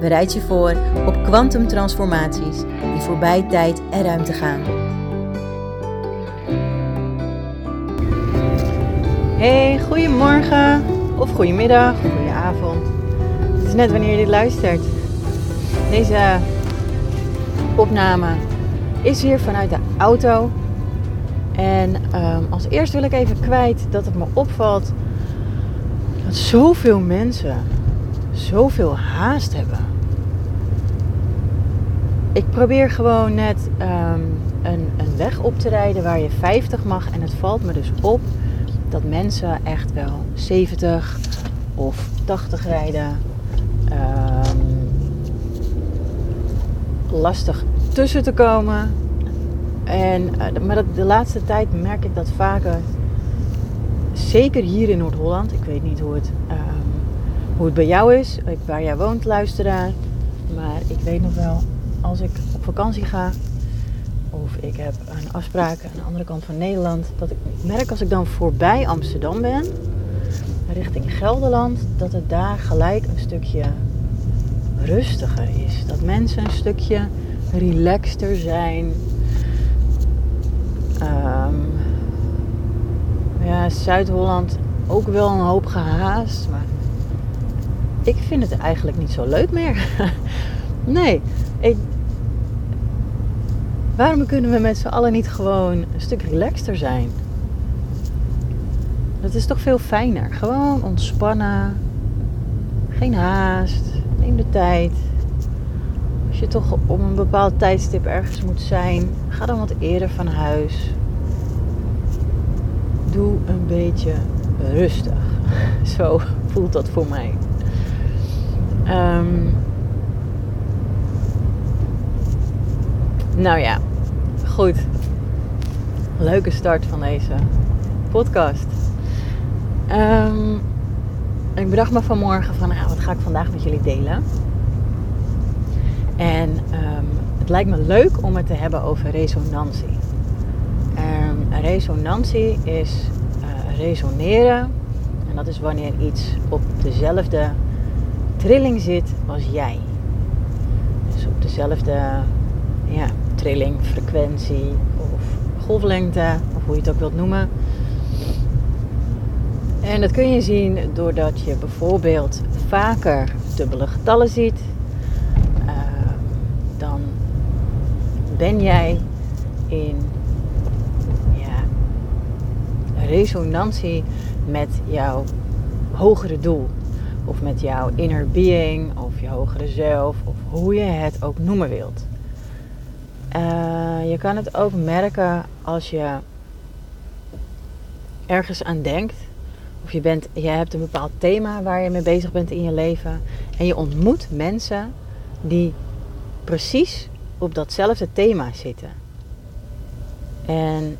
Bereid je voor op kwantumtransformaties die voorbij tijd en ruimte gaan. Hey, goedemorgen of goedemiddag of goedenavond. Het is net wanneer je dit luistert. Deze opname is hier vanuit de auto. En um, als eerst wil ik even kwijt dat het me opvalt dat zoveel mensen zoveel haast hebben. Ik probeer gewoon net um, een, een weg op te rijden waar je 50 mag. En het valt me dus op dat mensen echt wel 70 of 80 rijden. Um, lastig tussen te komen. En, uh, maar de laatste tijd merk ik dat vaker. Zeker hier in Noord-Holland. Ik weet niet hoe het, um, hoe het bij jou is. Waar jij woont, luisteraar. Maar ik weet nog wel als ik op vakantie ga of ik heb een afspraak aan de andere kant van Nederland, dat ik merk als ik dan voorbij Amsterdam ben, richting Gelderland, dat het daar gelijk een stukje rustiger is. Dat mensen een stukje relaxter zijn. Um, ja, Zuid-Holland ook wel een hoop gehaast, maar ik vind het eigenlijk niet zo leuk meer. nee, ik, waarom kunnen we met z'n allen niet gewoon een stuk relaxter zijn? Dat is toch veel fijner. Gewoon ontspannen. Geen haast. Neem de tijd. Als je toch op een bepaald tijdstip ergens moet zijn, ga dan wat eerder van huis. Doe een beetje rustig. Zo voelt dat voor mij. Um, Nou ja, goed. Leuke start van deze podcast. Um, ik bedacht me vanmorgen van, nou, wat ga ik vandaag met jullie delen? En um, het lijkt me leuk om het te hebben over resonantie. Um, resonantie is uh, resoneren. En dat is wanneer iets op dezelfde trilling zit als jij. Dus op dezelfde ja, trilling, frequentie of golflengte, of hoe je het ook wilt noemen. En dat kun je zien doordat je bijvoorbeeld vaker dubbele getallen ziet. Uh, dan ben jij in ja, resonantie met jouw hogere doel. Of met jouw inner being, of je hogere zelf, of hoe je het ook noemen wilt. Uh, je kan het ook merken als je ergens aan denkt. Of je, bent, je hebt een bepaald thema waar je mee bezig bent in je leven. En je ontmoet mensen die precies op datzelfde thema zitten. En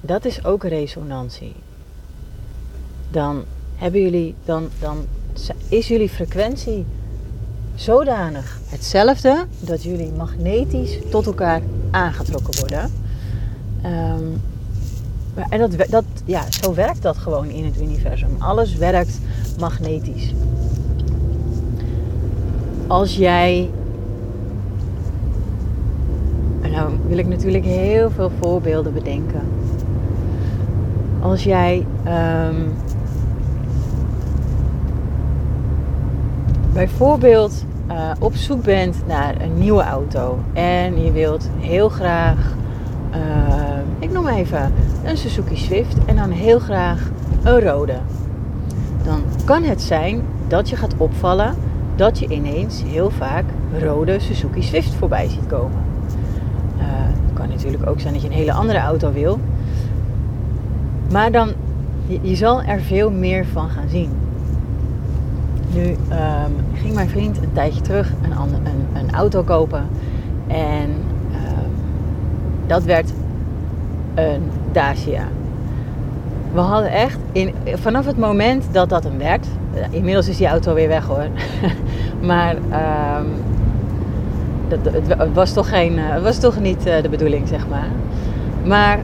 dat is ook resonantie. Dan hebben jullie, dan, dan is jullie frequentie zodanig hetzelfde dat jullie magnetisch tot elkaar aangetrokken worden. Um, en dat, dat, ja, zo werkt dat gewoon in het universum. Alles werkt magnetisch. Als jij. Nou wil ik natuurlijk heel veel voorbeelden bedenken. Als jij um, bijvoorbeeld uh, op zoek bent naar een nieuwe auto en je wilt heel graag, uh, ik noem even een Suzuki Swift en dan heel graag een rode, dan kan het zijn dat je gaat opvallen dat je ineens heel vaak rode Suzuki Swift voorbij ziet komen. Uh, het kan natuurlijk ook zijn dat je een hele andere auto wil, maar dan je zal er veel meer van gaan zien. Nu ehm, ging mijn vriend een tijdje terug een, een, een auto kopen. En ehm, dat werd een Dacia. We hadden echt, in, vanaf het moment dat dat hem werd, eh, inmiddels is die auto weer weg hoor. maar um, dat, het, was toch geen, eh, was toch niet eh, de bedoeling, zeg maar. Maar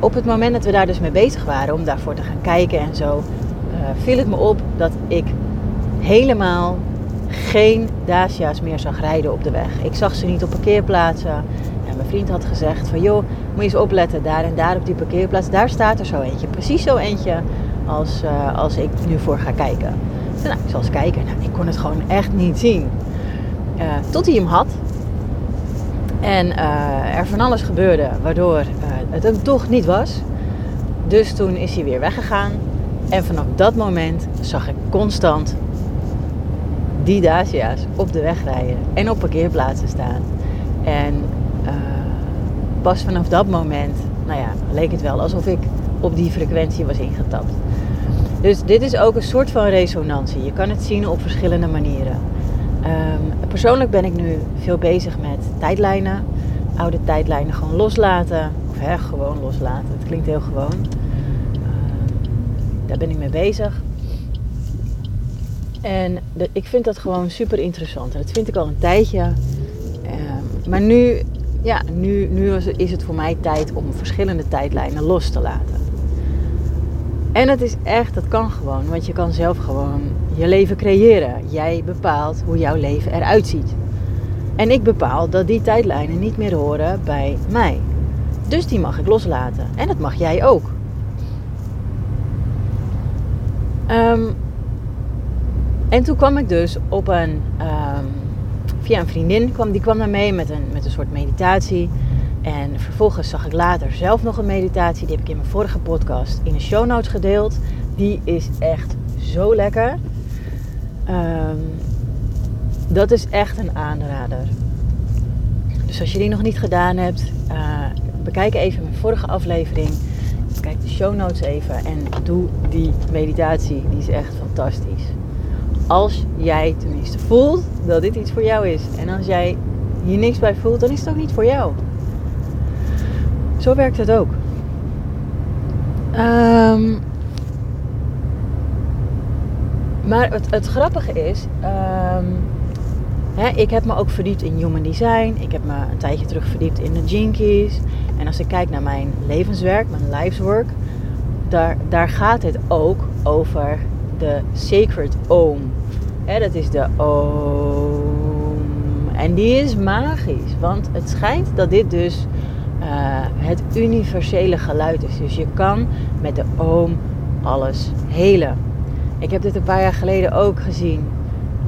op het moment dat we daar dus mee bezig waren om daarvoor te gaan kijken en zo, viel het me op dat ik helemaal geen Dacia's meer zag rijden op de weg. Ik zag ze niet op parkeerplaatsen. En mijn vriend had gezegd van joh, moet je eens opletten, daar en daar op die parkeerplaats, daar staat er zo eentje. Precies zo eentje als, uh, als ik nu voor ga kijken. Dus, nou, ik zal eens kijken. Nou, ik kon het gewoon echt niet zien. Uh, tot hij hem had. En er van alles gebeurde waardoor het hem toch niet was. Dus toen is hij weer weggegaan. En vanaf dat moment zag ik constant die Dacia's op de weg rijden en op parkeerplaatsen staan. En uh, pas vanaf dat moment, nou ja, leek het wel alsof ik op die frequentie was ingetapt. Dus dit is ook een soort van resonantie. Je kan het zien op verschillende manieren. Um, persoonlijk ben ik nu veel bezig met tijdlijnen. Oude tijdlijnen gewoon loslaten. Of hè, gewoon loslaten. Het klinkt heel gewoon. Daar ben ik mee bezig. En de, ik vind dat gewoon super interessant. En dat vind ik al een tijdje. Um, maar nu, ja, nu, nu is het voor mij tijd om verschillende tijdlijnen los te laten. En het is echt, dat kan gewoon. Want je kan zelf gewoon je leven creëren. Jij bepaalt hoe jouw leven eruit ziet. En ik bepaal dat die tijdlijnen niet meer horen bij mij. Dus die mag ik loslaten. En dat mag jij ook. Um, en toen kwam ik dus op een, um, via een vriendin, kwam, die kwam naar mee met een, met een soort meditatie. En vervolgens zag ik later zelf nog een meditatie. Die heb ik in mijn vorige podcast in de show notes gedeeld. Die is echt zo lekker. Um, dat is echt een aanrader. Dus als je die nog niet gedaan hebt, uh, bekijk even mijn vorige aflevering. Kijk de show notes even en doe die meditatie. Die is echt fantastisch. Als jij tenminste voelt dat dit iets voor jou is. En als jij hier niks bij voelt, dan is het ook niet voor jou. Zo werkt het ook. Um, maar het, het, grappige is, um, hè, ik heb me ook verdiept in human design. Ik heb me een tijdje terug verdiept in de Jinkies. En als ik kijk naar mijn levenswerk, mijn life's daar, daar gaat het ook over de Sacred Oom. dat is de Oom. En die is magisch, want het schijnt dat dit dus uh, het universele geluid is. Dus je kan met de Oom alles helen. Ik heb dit een paar jaar geleden ook gezien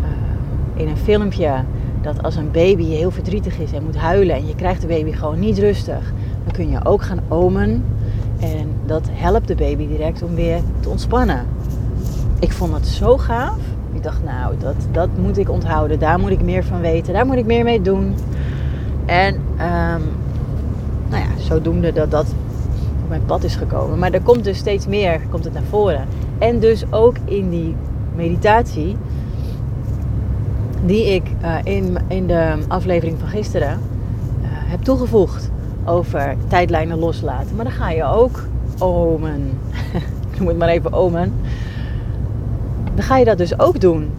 uh, in een filmpje. Dat als een baby heel verdrietig is en moet huilen en je krijgt de baby gewoon niet rustig, kun je ook gaan omen. En dat helpt de baby direct om weer te ontspannen ik vond het zo gaaf. Ik dacht, nou, dat, dat moet ik onthouden. Daar moet ik meer van weten. Daar moet ik meer mee doen. En um, nou ja, zodoende dat dat op mijn pad is gekomen. Maar er komt dus steeds meer, komt het naar voren. En dus ook in die meditatie die ik uh, in, in de aflevering van gisteren uh, heb toegevoegd over tijdlijnen loslaten. Maar dan ga je ook omen. ik het maar even omen dan ga je dat dus ook doen.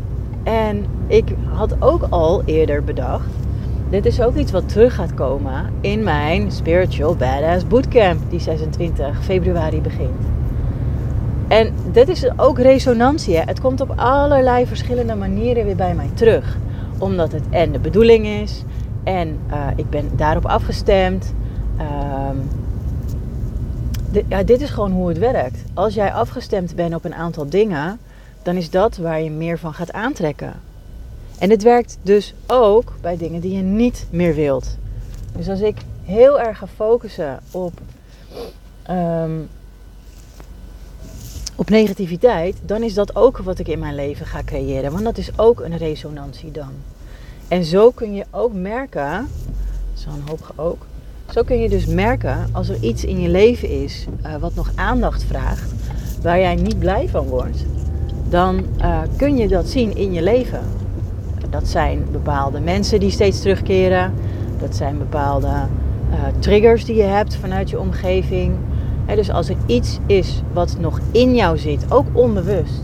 En ik had ook al eerder bedacht, dit is ook iets wat terug gaat komen in mijn Spiritual Badass Bootcamp, die 26 februari begint. En dit is ook resonantie. Het komt op allerlei verschillende manieren weer bij mij terug. Omdat het en de bedoeling is en uh, ik ben daarop afgestemd. Um, ja, dit is gewoon hoe het werkt. Als jij afgestemd bent op een aantal dingen, dan is dat waar je meer van gaat aantrekken. En het werkt dus ook bij dingen die je niet meer wilt. Dus als ik heel erg ga focussen op, um, op negativiteit, dan is dat ook wat ik in mijn leven ga creëren. Want dat is ook een resonantie dan. En zo kun je ook merken, zo'n hoop ook, zo kun je dus merken als er iets in je leven is uh, wat nog aandacht vraagt, waar jij niet blij van wordt dan uh, kun je dat zien in je leven. Dat zijn bepaalde mensen die steeds terugkeren. Dat zijn bepaalde uh, triggers die je hebt vanuit je omgeving. dus als er iets is wat nog in jou zit, ook onbewust,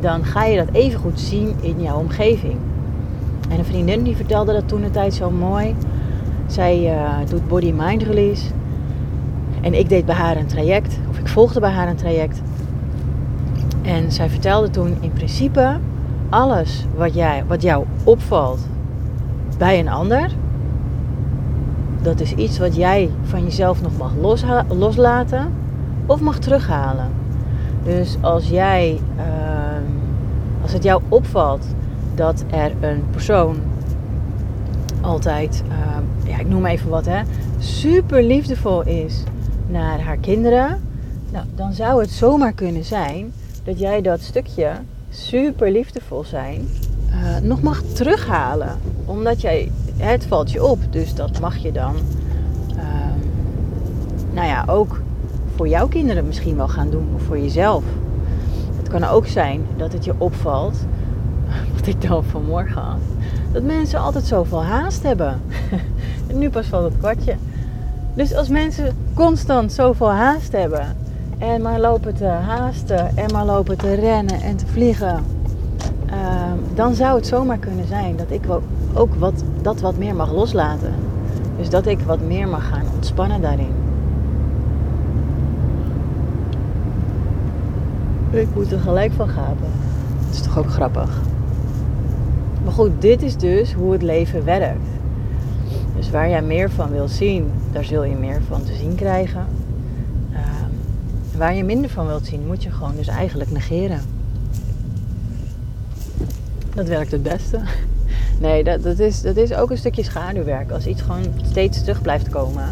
dan ga je dat even goed zien in jouw omgeving. En een vriendin die vertelde dat toen een tijd zo mooi. Zij uh, doet body-mind release. En ik deed bij haar een traject, of ik volgde bij haar een traject. En zij vertelde toen in principe alles wat, jij, wat jou opvalt bij een ander. Dat is iets wat jij van jezelf nog mag loslaten of mag terughalen. Dus als jij, uh, als het jou opvalt dat er een persoon altijd, uh, ja, ik noem even wat, hè, super liefdevol is naar haar kinderen, nou, dan zou het zomaar kunnen zijn dat jij dat stukje super liefdevol zijn uh, nog mag terughalen. Omdat jij, het valt je op, dus dat mag je dan, uh, nou ja, ook voor jouw kinderen misschien wel gaan doen of voor jezelf. Het kan ook zijn dat het je opvalt, wat ik dan vanmorgen had, dat mensen altijd zoveel haast hebben. en nu pas valt het kwartje. Dus als mensen constant zoveel haast hebben en maar lopen te haasten en maar lopen te rennen en te vliegen, ehm, dan zou het zomaar kunnen zijn dat ik ook wat, dat wat meer mag loslaten. Dus dat ik wat meer mag gaan ontspannen daarin. Ik moet er gelijk van gapen. Dat is toch ook grappig. Maar goed, dit is dus hoe het leven werkt. Dus waar jij meer van wil zien, daar zul je meer van te zien krijgen. Ehm, waar je minder van wilt zien, moet je gewoon dus eigenlijk negeren. Dat werkt het beste. Nee, dat, dat, is, dat is ook een stukje schaduwwerk. Als iets gewoon steeds terug blijft komen,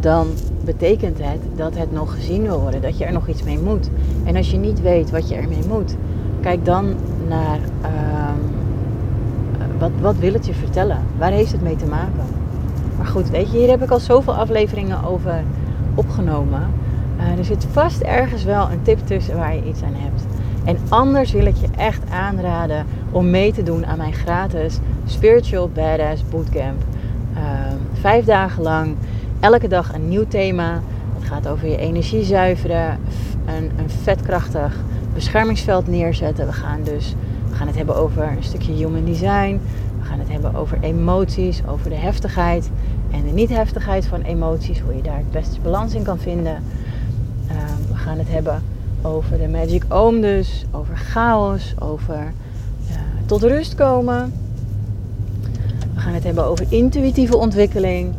dan betekent het dat het nog gezien wil worden, dat je er nog iets mee moet. En als je niet weet wat je ermee moet, kijk dan naar ehm, wat, wat wil het je vertellen? Waar heeft het mee te maken? Maar goed, weet je, hier heb ik al zoveel afleveringen over opgenomen. Uh, er zit vast ergens wel een tip tussen waar je iets aan hebt. En anders wil ik je echt aanraden om mee te doen aan mijn gratis Spiritual Badass Bootcamp. Uh, vijf dagen lang, elke dag een nieuw thema. Het gaat over je energie zuiveren, een, een vetkrachtig beschermingsveld neerzetten. We gaan dus we gaan het hebben over een stukje human design. We gaan het hebben over emoties, over de heftigheid en de niet-heftigheid van emoties. Hoe je daar het beste balans in kan vinden. Uh, we gaan het hebben over de Magic Ohm dus, over chaos, over uh, tot rust komen. We gaan het hebben over intuïtieve ontwikkeling.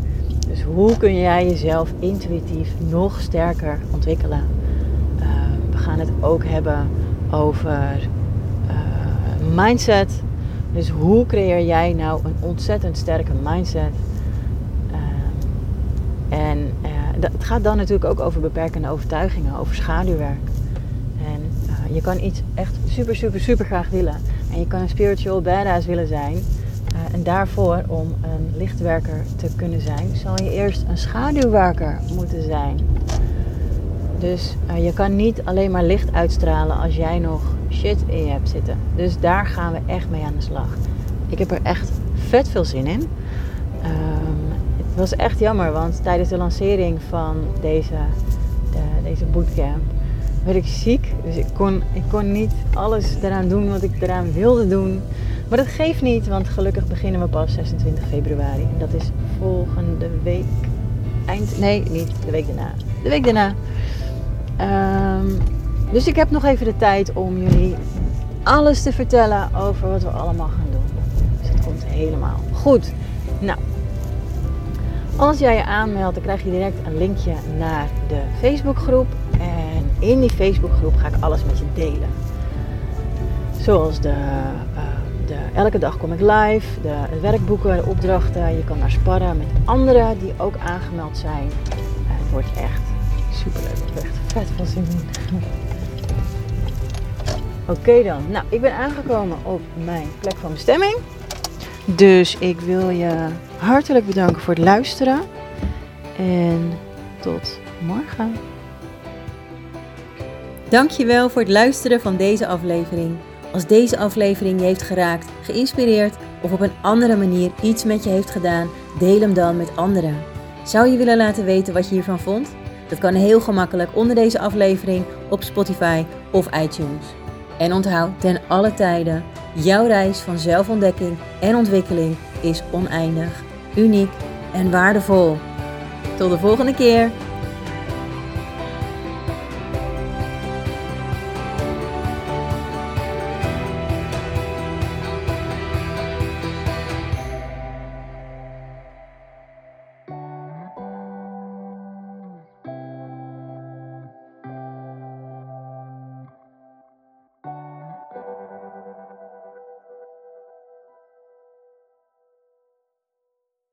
Dus hoe kun jij jezelf intuïtief nog sterker ontwikkelen? Uh, we gaan het ook hebben over mindset. Dus hoe creëer jij nou een ontzettend sterke mindset? Uh, en uh, het gaat dan natuurlijk ook over beperkende overtuigingen, over schaduwwerk. En uh, je kan iets echt super, super, super graag willen. En je kan een spiritual badass willen zijn. en daarvoor, om een lichtwerker te kunnen zijn, zal je eerst een schaduwwerker moeten zijn. Dus je kan niet alleen maar licht uitstralen als jij nog shit in je hebt zitten. Dus daar gaan we echt mee aan de slag. Ik heb er echt vet veel zin in. Um, het was echt jammer, want tijdens de lancering van deze, de, deze bootcamp werd ik ziek. Dus ik kon, ik kon niet alles eraan doen wat ik eraan wilde doen. Maar dat geeft niet, want gelukkig beginnen we pas 26 februari. En dat is volgende week. Eind. Nee, niet de week daarna. De week daarna. Um, dus ik heb nog even de tijd om jullie alles te vertellen over wat we allemaal gaan doen. Dus het komt helemaal goed. Nou, als jij je aanmeldt, dan krijg je direct een linkje naar de Facebookgroep. En in die Facebookgroep ga ik alles met je delen. Zoals de, uh, de elke dag kom ik live, de, werkboeken, de opdrachten. Je kan daar sparren met anderen die ook aangemeld zijn. Uh, het wordt echt super leuk. Ik heb echt vet veel zin Oké dan. Nou, ik ben aangekomen op mijn plek van bestemming. Dus ik wil je hartelijk bedanken voor het luisteren. En tot morgen. Dankjewel voor het luisteren van deze aflevering. Als deze aflevering je heeft geraakt, geïnspireerd of op een andere manier iets met je heeft gedaan, deel hem dan met anderen. Zou je willen laten weten wat je hiervan vond? Dat kan heel gemakkelijk onder deze aflevering op Spotify of iTunes. En onthoud ten alle tijden, jouw reis van zelfontdekking en ontwikkeling is oneindig, uniek en waardevol. Tot de volgende keer.